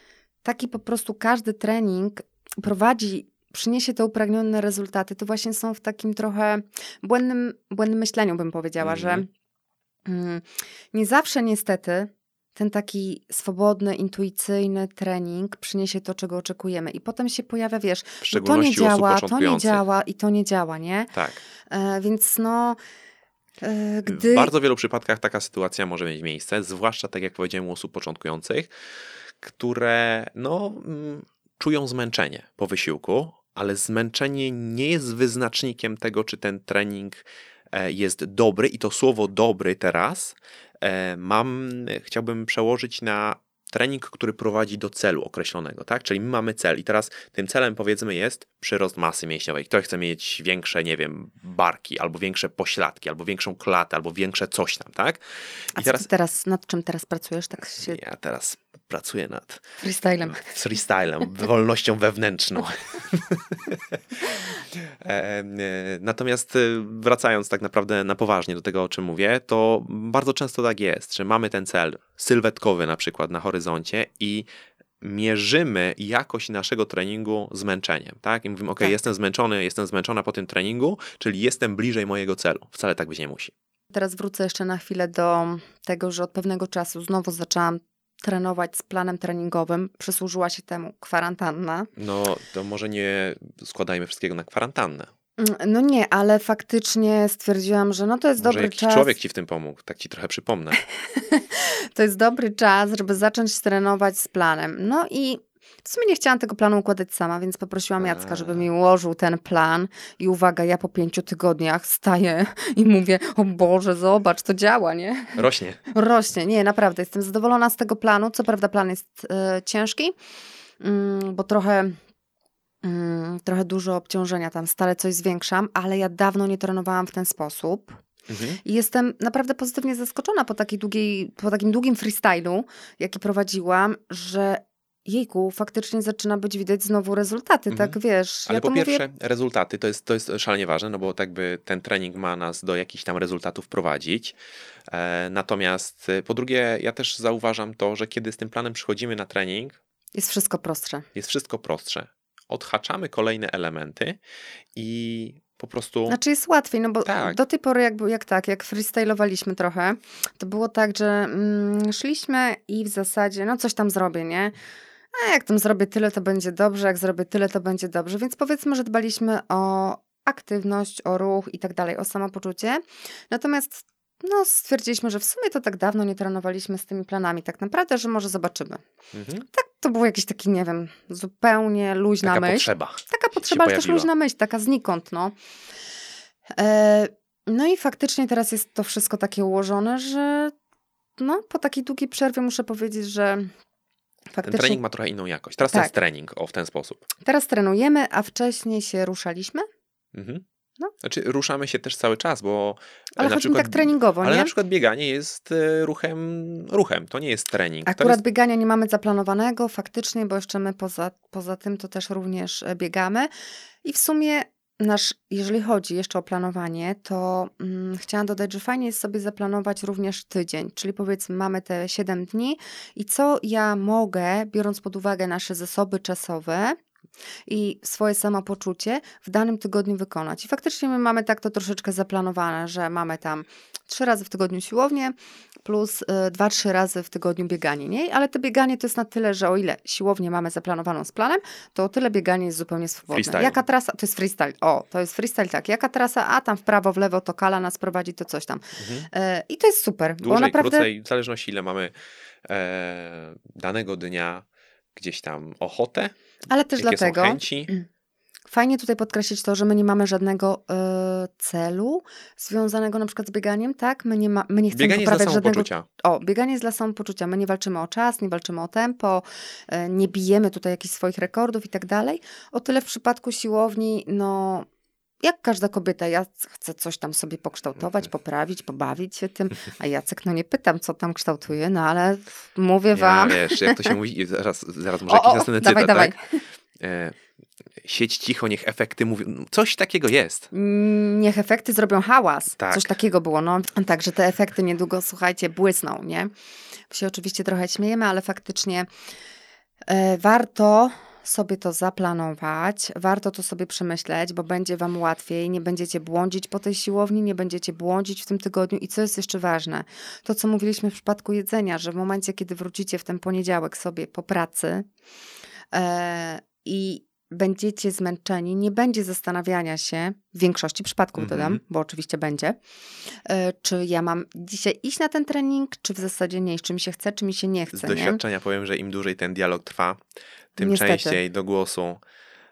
taki po prostu każdy trening prowadzi, przyniesie te upragnione rezultaty, to właśnie są w takim trochę błędnym, błędnym myśleniu, bym powiedziała, że Mhm. mm, nie zawsze niestety ten taki swobodny, intuicyjny trening przyniesie to, czego oczekujemy. I potem się pojawia, wiesz, no to nie działa, to nie działa i to nie działa, nie? Tak. E, więc no, e, gdy... W bardzo wielu przypadkach taka sytuacja może mieć miejsce, zwłaszcza tak jak powiedziałem u osób początkujących, które no, mm, czują zmęczenie po wysiłku, ale zmęczenie nie jest wyznacznikiem tego, czy ten trening e, jest dobry i to słowo dobry teraz mam, chciałbym przełożyć na trening, który prowadzi do celu określonego, tak? Czyli my mamy cel i teraz tym celem powiedzmy jest przyrost masy mięśniowej. Ktoś chce mieć większe, nie wiem, barki, albo większe pośladki, albo większą klatę, albo większe coś tam, tak? A I co ty teraz, nad czym teraz pracujesz? Tak się ja teraz pracuję nad freestylem. freestylem, wolnością wewnętrzną. E, e, Natomiast e, wracając tak naprawdę na poważnie do tego, o czym mówię, to bardzo często tak jest, że mamy ten cel sylwetkowy na przykład na horyzoncie i mierzymy jakość naszego treningu zmęczeniem, tak? I mówimy, ok, Tak. jestem zmęczony, jestem zmęczona po tym treningu, czyli jestem bliżej mojego celu. Wcale tak być nie musi. Teraz wrócę jeszcze na chwilę do tego, że od pewnego czasu znowu zaczęłam trenować z planem treningowym. Przysłużyła się temu kwarantanna. No, to może nie składajmy wszystkiego na kwarantannę. Mm, No nie, ale faktycznie stwierdziłam, że no to jest Może dobry jakiś czas. człowiek ci w tym pomógł, tak ci trochę przypomnę. To jest dobry czas, żeby zacząć trenować z planem. No i w sumie nie chciałam tego planu układać sama, więc poprosiłam Jacka, żeby mi ułożył ten plan. I uwaga, ja po pięciu tygodniach staję i mówię, o Boże, zobacz, to działa, nie? Rośnie. Rośnie. Nie, naprawdę, jestem zadowolona z tego planu. Co prawda plan jest e, ciężki, mm, bo trochę... mm, Trochę dużo obciążenia tam, stale coś zwiększam, ale ja dawno nie trenowałam w ten sposób. Mhm. I jestem naprawdę pozytywnie zaskoczona po, takiej długiej, po takim długim freestylu, jaki prowadziłam, że jejku, faktycznie zaczyna być widać znowu rezultaty, Mhm. tak wiesz. Ale ja po mówię, pierwsze, rezultaty to jest, to jest szalenie ważne, no bo tak by ten trening ma nas do jakichś tam rezultatów prowadzić. E, natomiast e, po drugie, ja też zauważam to, że kiedy z tym planem przychodzimy na trening, jest wszystko prostsze. jest wszystko prostsze. Odhaczamy kolejne elementy i po prostu. Znaczy jest łatwiej, no bo Tak. do tej pory jak, jak tak, jak freestylowaliśmy trochę, to było tak, że mm, szliśmy i w zasadzie, no coś tam zrobię, nie? A jak tam zrobię tyle, to będzie dobrze, jak zrobię tyle, to będzie dobrze. Więc powiedzmy, że dbaliśmy o aktywność, o ruch i tak dalej, o samopoczucie. Natomiast no, stwierdziliśmy, że w sumie to tak dawno nie trenowaliśmy z tymi planami, tak naprawdę, że może zobaczymy. Mhm. Tak, to był jakiś taki, nie wiem, zupełnie luźna Taka myśl potrzeba. taka potrzeba, ale też luźna myśl, taka znikąd, no. E, no i faktycznie teraz jest to wszystko takie ułożone, że no, po takiej długiej przerwie muszę powiedzieć, że faktycznie... Ten trening ma trochę inną jakość. Teraz to Tak. jest trening, o w ten sposób. Teraz trenujemy, a wcześniej się ruszaliśmy, Mhm. No. Znaczy ruszamy się też cały czas, bo ale na przykład, tak treningowo, ale nie? na przykład bieganie jest e, ruchem, ruchem. To nie jest trening. to Akurat jest, biegania nie mamy zaplanowanego faktycznie, bo jeszcze my poza, poza tym to też również e, biegamy. I w sumie nasz, jeżeli chodzi jeszcze o planowanie, to mm, chciałam dodać, że fajnie jest sobie zaplanować również tydzień, czyli powiedzmy mamy te 7 dni i co ja mogę, biorąc pod uwagę nasze zasoby czasowe, i swoje samopoczucie w danym tygodniu wykonać. I faktycznie my mamy tak to troszeczkę zaplanowane, że mamy tam trzy razy w tygodniu siłownię plus y, dwa, trzy razy w tygodniu bieganie, nie? Ale to bieganie to jest na tyle, że o ile siłownię mamy zaplanowaną z planem, to o tyle bieganie jest zupełnie swobodne. Freestyle. Jaka trasa? To jest freestyle. O, to jest freestyle, tak. Jaka trasa? A tam w prawo, w lewo to kala nas prowadzi, to coś tam. mhm. E, I to jest super, bo Dłużej, naprawdę... krócej, w zależności ile mamy e, danego dnia gdzieś tam ochotę, Ale też dlatego... chęci. Fajnie tutaj podkreślić to, że my nie mamy żadnego e, celu związanego na przykład z bieganiem, tak? My nie, ma, my nie chcemy Bieganie jest dla poprawiać żadnego... samopoczucia. O, bieganie jest dla samopoczucia. My nie walczymy o czas, nie walczymy o tempo, e, nie bijemy tutaj jakichś swoich rekordów i tak dalej. O tyle w przypadku siłowni, no... Jak każda kobieta, ja chcę coś tam sobie pokształtować, Mhm. poprawić, pobawić się tym, a Jacek, no nie pytam, co tam kształtuje, no ale mówię Ja, wam... wiesz, jak to się mówi, zaraz, zaraz może O, jakiś o, następny dawaj, cytat, dawaj. tak? E, siedź cicho, niech efekty mówią. Coś takiego jest. Mm, Niech efekty zrobią hałas. Tak. Coś takiego było. No, także te efekty niedługo, słuchajcie, błysną, nie? My się oczywiście trochę śmiejemy, ale faktycznie e, warto sobie to zaplanować, warto to sobie przemyśleć, bo będzie wam łatwiej, nie będziecie błądzić po tej siłowni, nie będziecie błądzić w tym tygodniu i co jest jeszcze ważne, to co mówiliśmy w przypadku jedzenia, że w momencie, kiedy wrócicie w ten poniedziałek sobie po pracy e, i będziecie zmęczeni, nie będzie zastanawiania się, w większości przypadków Mhm. dodam, bo oczywiście będzie, e, czy ja mam dzisiaj iść na ten trening, czy w zasadzie nie iść, czy mi się chce, czy mi się nie Z chce, nie? doświadczenia powiem, że im dłużej ten dialog trwa, tym Niestety. częściej do głosu,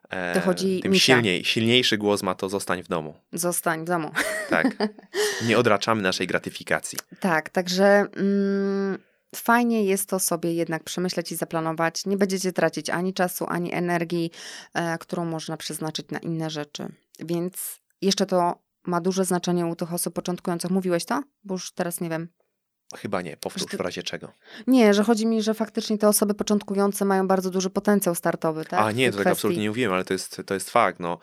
e, Dochodzi tym misia. silniej, silniejszy głos ma to zostań w domu. Zostań w domu. Tak. Nie odraczamy naszej gratyfikacji. Tak, także mm, fajnie jest to sobie jednak przemyśleć i zaplanować. Nie będziecie tracić ani czasu, ani energii, e, którą można przeznaczyć na inne rzeczy. Więc jeszcze to ma duże znaczenie u tych osób początkujących. Mówiłeś to? Bo już teraz nie wiem. Chyba nie, powtórz ty- w razie czego. Nie, że chodzi mi, że faktycznie te osoby początkujące mają bardzo duży potencjał startowy, tak? A nie, to tak kwestii. absolutnie nie mówiłem, ale to jest, to jest fakt. No,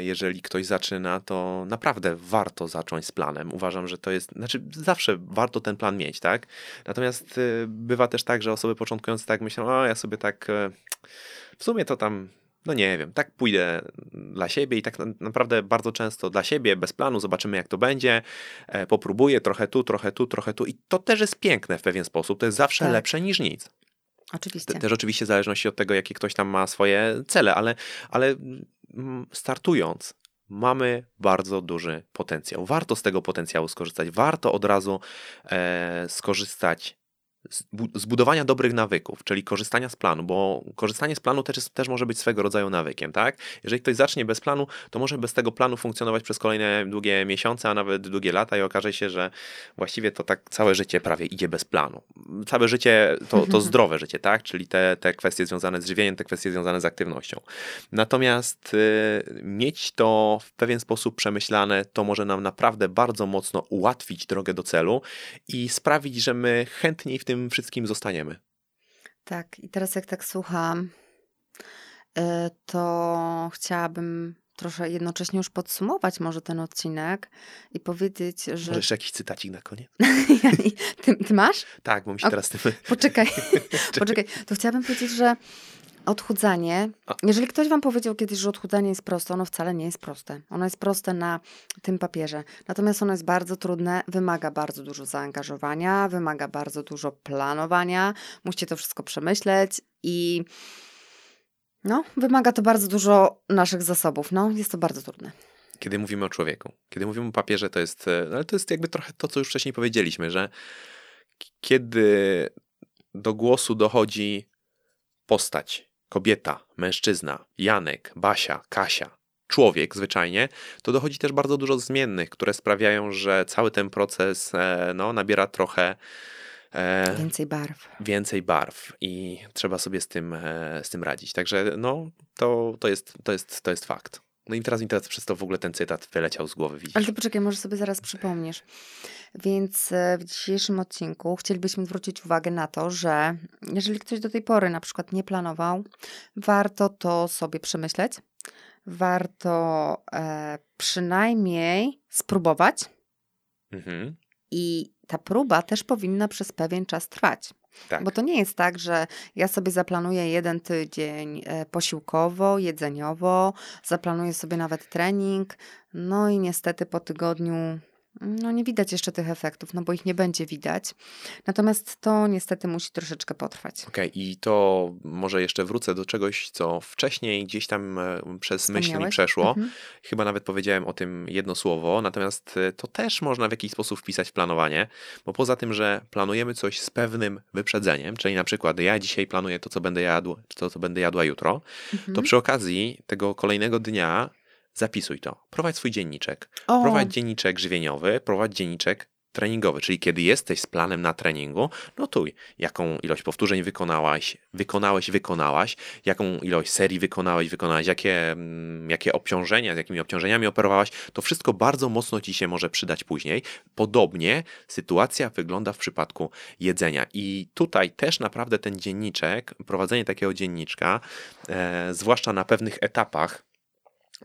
jeżeli ktoś zaczyna, to naprawdę warto zacząć z planem. Uważam, że to jest, znaczy zawsze warto ten plan mieć, tak? Natomiast y, bywa też tak, że osoby początkujące tak myślą, a ja sobie tak y, w sumie to tam, no nie wiem, tak pójdę dla siebie i tak na, naprawdę bardzo często dla siebie, bez planu, zobaczymy jak to będzie, e, popróbuję trochę tu, trochę tu, trochę tu i to też jest piękne w pewien sposób, to jest zawsze Tak. lepsze niż nic. Oczywiście. Te- Też oczywiście w zależności od tego, jakie ktoś tam ma swoje cele, ale, ale mm, startując, mamy bardzo duży potencjał. Warto z tego potencjału skorzystać. Warto od razu e, skorzystać zbudowania dobrych nawyków, czyli korzystania z planu, bo korzystanie z planu też, jest, też może być swego rodzaju nawykiem, tak? Jeżeli ktoś zacznie bez planu, to może bez tego planu funkcjonować przez kolejne długie miesiące, a nawet długie lata i okaże się, że właściwie to tak całe życie prawie idzie bez planu. Całe życie to, to zdrowe życie, tak? Czyli te, te kwestie związane z żywieniem, te kwestie związane z aktywnością. Natomiast y, mieć to w pewien sposób przemyślane, to może nam naprawdę bardzo mocno ułatwić drogę do celu i sprawić, że my chętniej w tym wszystkim zostaniemy. Tak, i teraz jak tak słucham, y, to chciałabym troszkę jednocześnie już podsumować może ten odcinek i powiedzieć, że... Może jeszcze jakiś cytacik na koniec? ty, ty masz? Tak, bo mi się O, teraz tym... Poczekaj, poczekaj. To chciałabym powiedzieć, że odchudzanie, jeżeli ktoś wam powiedział kiedyś, że odchudzanie jest proste, ono wcale nie jest proste. Ono jest proste na tym papierze. Natomiast ono jest bardzo trudne, wymaga bardzo dużo zaangażowania, wymaga bardzo dużo planowania. Musicie to wszystko przemyśleć i no, wymaga to bardzo dużo naszych zasobów. No, jest to bardzo trudne. Kiedy mówimy o człowieku, kiedy mówimy o papierze, to jest, e, ale to jest jakby trochę to, co już wcześniej powiedzieliśmy, że kiedy do głosu dochodzi postać, kobieta, mężczyzna, Janek, Basia, Kasia, człowiek zwyczajnie, to dochodzi też bardzo dużo zmiennych, które sprawiają, że cały ten proces e, no, nabiera trochę e, więcej barw. Więcej barw i trzeba sobie z tym, e, z tym radzić. Także no, to, to, jest, to, jest, to jest fakt. No i teraz mi teraz przez to w ogóle ten cytat wyleciał z głowy, widzisz. Ale to poczekaj, może sobie zaraz przypomnisz. Więc w dzisiejszym odcinku chcielibyśmy zwrócić uwagę na to, że jeżeli ktoś do tej pory na przykład nie planował, warto to sobie przemyśleć, warto e, przynajmniej spróbować. Mhm. I ta próba też powinna przez pewien czas trwać. Tak. Bo to nie jest tak, że ja sobie zaplanuję jeden tydzień e, posiłkowo, jedzeniowo, zaplanuję sobie nawet trening, no i niestety po tygodniu no nie widać jeszcze tych efektów, no bo ich nie będzie widać. Natomiast to niestety musi troszeczkę potrwać. Okej, okay, i to może jeszcze wrócę do czegoś, co wcześniej gdzieś tam e, przez myśl mi przeszło. Mhm. Chyba nawet powiedziałem o tym jedno słowo, natomiast e, to też można w jakiś sposób wpisać w planowanie, bo poza tym, że planujemy coś z pewnym wyprzedzeniem, czyli na przykład ja dzisiaj planuję to, co będę jadł, to, co będę jadła jutro, mhm. to przy okazji tego kolejnego dnia Zapisuj to. Prowadź swój dzienniczek. O. Prowadź dzienniczek żywieniowy, prowadź dzienniczek treningowy, czyli kiedy jesteś z planem na treningu, notuj, jaką ilość powtórzeń wykonałaś, wykonałeś, wykonałaś, jaką ilość serii wykonałeś, wykonałeś, jakie, mm, jakie obciążenia, z jakimi obciążeniami operowałaś, to wszystko bardzo mocno ci się może przydać później. Podobnie sytuacja wygląda w przypadku jedzenia i tutaj też naprawdę ten dzienniczek, prowadzenie takiego dzienniczka, e, zwłaszcza na pewnych etapach,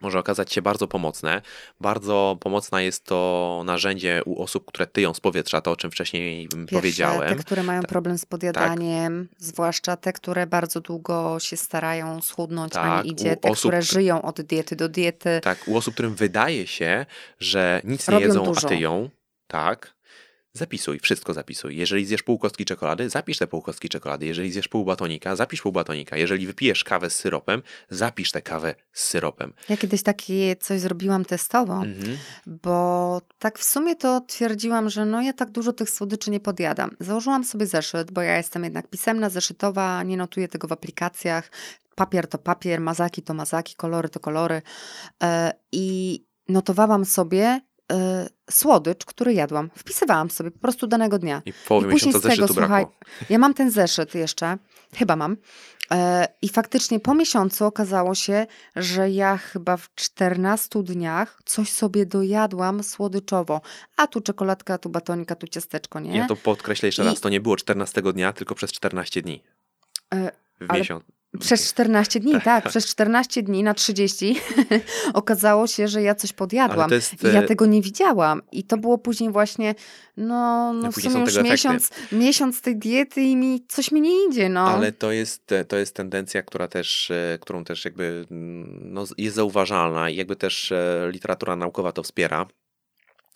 może okazać się bardzo pomocne. Bardzo pomocne jest to narzędzie u osób, które tyją z powietrza, to o czym wcześniej Pierwsze, powiedziałem. Te, które mają problem z podjadaniem, tak. zwłaszcza te, które bardzo długo się starają schudnąć, tak, a nie idzie. Te, osób, które żyją od diety do diety. Tak, u osób, którym wydaje się, że nic nie jedzą, dużo. a tyją. Tak. Zapisuj, wszystko zapisuj. Jeżeli zjesz pół kostki czekolady, zapisz te pół kostki czekolady. Jeżeli zjesz pół batonika, zapisz pół batonika. Jeżeli wypijesz kawę z syropem, zapisz tę kawę z syropem. Ja kiedyś takie coś zrobiłam testowo, mhm. bo tak w sumie to twierdziłam, że no ja tak dużo tych słodyczy nie podjadam. Założyłam sobie zeszyt, bo ja jestem jednak pisemna, zeszytowa, nie notuję tego w aplikacjach. Papier to papier, mazaki to mazaki, kolory to kolory. Yy, I notowałam sobie słodycz, który jadłam. Wpisywałam sobie po prostu danego dnia. I połowy I miesiąca zeszytu tego, słuchaj, Ja mam ten zeszyt jeszcze, chyba mam. E, I faktycznie po miesiącu okazało się, że ja chyba w 14 dniach coś sobie dojadłam słodyczowo. A tu czekoladka, tu batonika, tu ciasteczko, nie? Ja to podkreślę jeszcze I... raz, to nie było 14 dnia, tylko przez 14 dni. W miesiąc. Przez 14 dni, tak, tak, przez 14 dni na 30 okazało się, że ja coś podjadłam. Jest... I ja e, tego nie widziałam. I to było później właśnie, no, no w sumie już miesiąc, miesiąc tej diety i mi coś mi nie idzie, no. Ale to jest, to jest tendencja, która też, e, którą też jakby mm, no, jest zauważalna i jakby też e, literatura naukowa to wspiera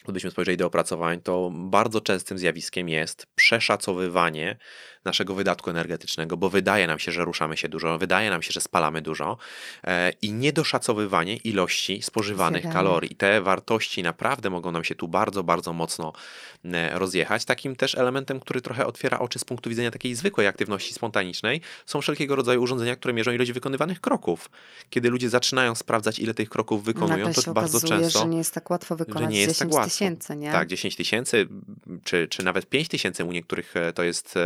gdybyśmy spojrzeli do opracowań, to bardzo częstym zjawiskiem jest przeszacowywanie naszego wydatku energetycznego, bo wydaje nam się, że ruszamy się dużo, wydaje nam się, że spalamy dużo e, i niedoszacowywanie ilości spożywanych Zjadamy. kalorii. Te wartości naprawdę mogą nam się tu bardzo, bardzo mocno e, rozjechać. Takim też elementem, który trochę otwiera oczy z punktu widzenia takiej zwykłej aktywności spontanicznej, są wszelkiego rodzaju urządzenia, które mierzą ilość wykonywanych kroków. Kiedy ludzie zaczynają sprawdzać, ile tych kroków wykonują, to bardzo okazuje, często. że nie jest tak łatwo wykonać nie jest 10 tak tysięcy, nie? Tak, 10 tysięcy, czy, czy nawet 5 tysięcy u niektórych e, to jest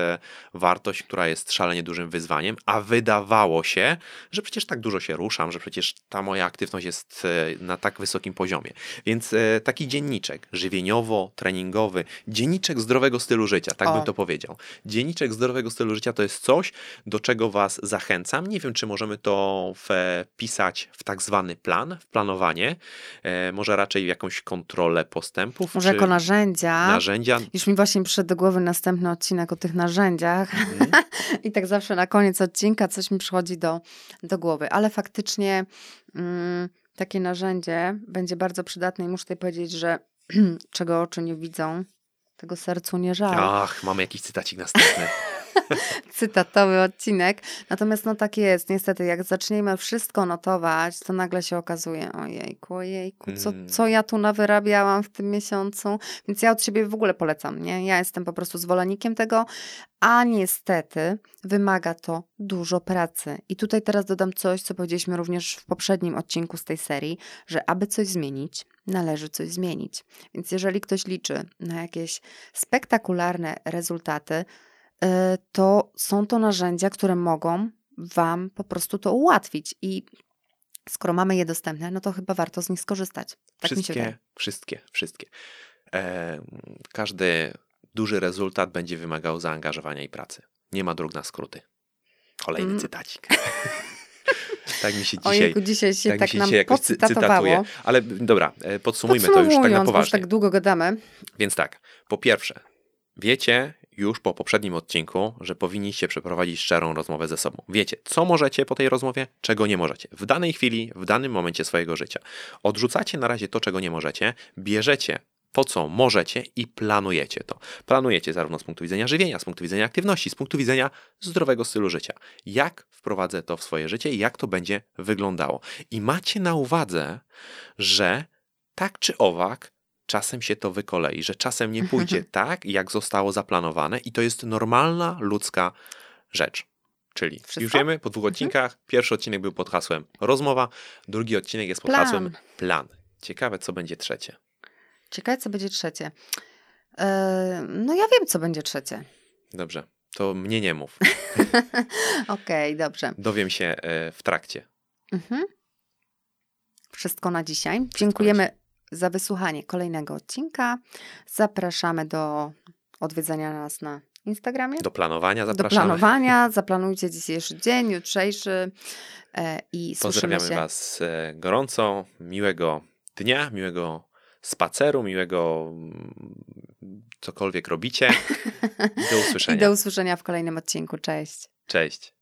wartość, która jest szalenie dużym wyzwaniem, a wydawało się, że przecież tak dużo się ruszam, że przecież ta moja aktywność jest e, na tak wysokim poziomie. Więc e, taki dzienniczek żywieniowo-treningowy, dzienniczek zdrowego stylu życia, tak o. bym to powiedział. Dzienniczek zdrowego stylu życia to jest coś, do czego Was zachęcam. Nie wiem, czy możemy to wpisać w tak zwany plan, w planowanie, e, może raczej w jakąś kontrolę postępów. Może jako narzędzia. Narzędzia. Już mi właśnie przyszedł do głowy następny odcinek o tych narzędziach, Mhm. I tak zawsze na koniec odcinka coś mi przychodzi do, do głowy. Ale faktycznie mm, takie narzędzie będzie bardzo przydatne i muszę tutaj powiedzieć, że czego oczy nie widzą, tego sercu nie żal. Ach, mamy jakiś cytacik następny. cytatowy odcinek. Natomiast no tak jest, niestety, jak zaczniemy wszystko notować, to nagle się okazuje, ojejku, ojejku, co, Mm. co ja tu nawyrabiałam w tym miesiącu. Więc ja od siebie w ogóle polecam, nie? Ja jestem po prostu zwolennikiem tego, a niestety wymaga to dużo pracy. I tutaj teraz dodam coś, co powiedzieliśmy również w poprzednim odcinku z tej serii, że aby coś zmienić, należy coś zmienić. Więc jeżeli ktoś liczy na jakieś spektakularne rezultaty, to są to narzędzia, które mogą Wam po prostu to ułatwić. I skoro mamy je dostępne, no to chyba warto z nich skorzystać. Tak mi się wydaje. wszystkie, wszystkie, wszystkie. E, każdy duży rezultat będzie wymagał zaangażowania i pracy. Nie ma dróg na skróty. Kolejny Mm. cytacik. tak mi się dzisiaj, Ojejku, dzisiaj się tak tak, mi się nam dzisiaj jakoś cytatuje. Ale dobra, e, podsumujmy to już tak na poważnie. tak długo gadamy. Więc tak, po pierwsze, wiecie już po poprzednim odcinku, że powinniście przeprowadzić szczerą rozmowę ze sobą. Wiecie, co możecie po tej rozmowie, czego nie możecie. W danej chwili, w danym momencie swojego życia. Odrzucacie na razie to, czego nie możecie, bierzecie to, co możecie i planujecie to. Planujecie zarówno z punktu widzenia żywienia, z punktu widzenia aktywności, z punktu widzenia zdrowego stylu życia. Jak wprowadzę to w swoje życie i jak to będzie wyglądało. I macie na uwadze, że tak czy owak, czasem się to wykolei, że czasem nie pójdzie tak, jak zostało zaplanowane, i to jest normalna ludzka rzecz. Czyli Wszystko? już wiemy po dwóch odcinkach. Pierwszy odcinek był pod hasłem rozmowa, drugi odcinek jest pod Plan. hasłem plan. Ciekawe, co będzie trzecie. Ciekawe, co będzie trzecie. E, no ja wiem, co będzie trzecie. Dobrze, to mnie nie mów. Okej, dobrze. Dowiem się e, w trakcie. Mhm. Wszystko na dzisiaj. Dziękujemy za wysłuchanie kolejnego odcinka. Zapraszamy do odwiedzania nas na Instagramie. Do planowania Do zapraszamy. planowania. Zaplanujcie dzisiejszy dzień, jutrzejszy e, i słyszymy Pozdrawiamy się. Was e, gorąco. Miłego dnia, miłego spaceru, miłego mm, cokolwiek robicie. Do I usłyszenia. do usłyszenia w kolejnym odcinku. Cześć. Cześć.